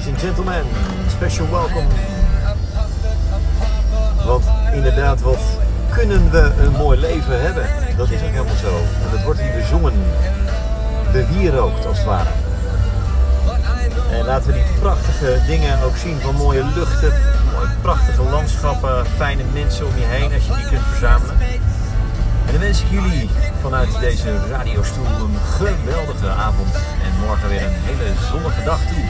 Ladies and gentlemen, special welcome. Want inderdaad, wat kunnen we een mooi leven hebben? Dat is ook helemaal zo. En dat wordt hier bezongen, bewierookt als het ware. En laten we die prachtige dingen ook zien van mooie luchten, mooie prachtige landschappen, fijne mensen om je heen als je die kunt verzamelen. En dan wens ik jullie vanuit deze radiostoel een geweldige avond en morgen weer een hele zonnige dag toe.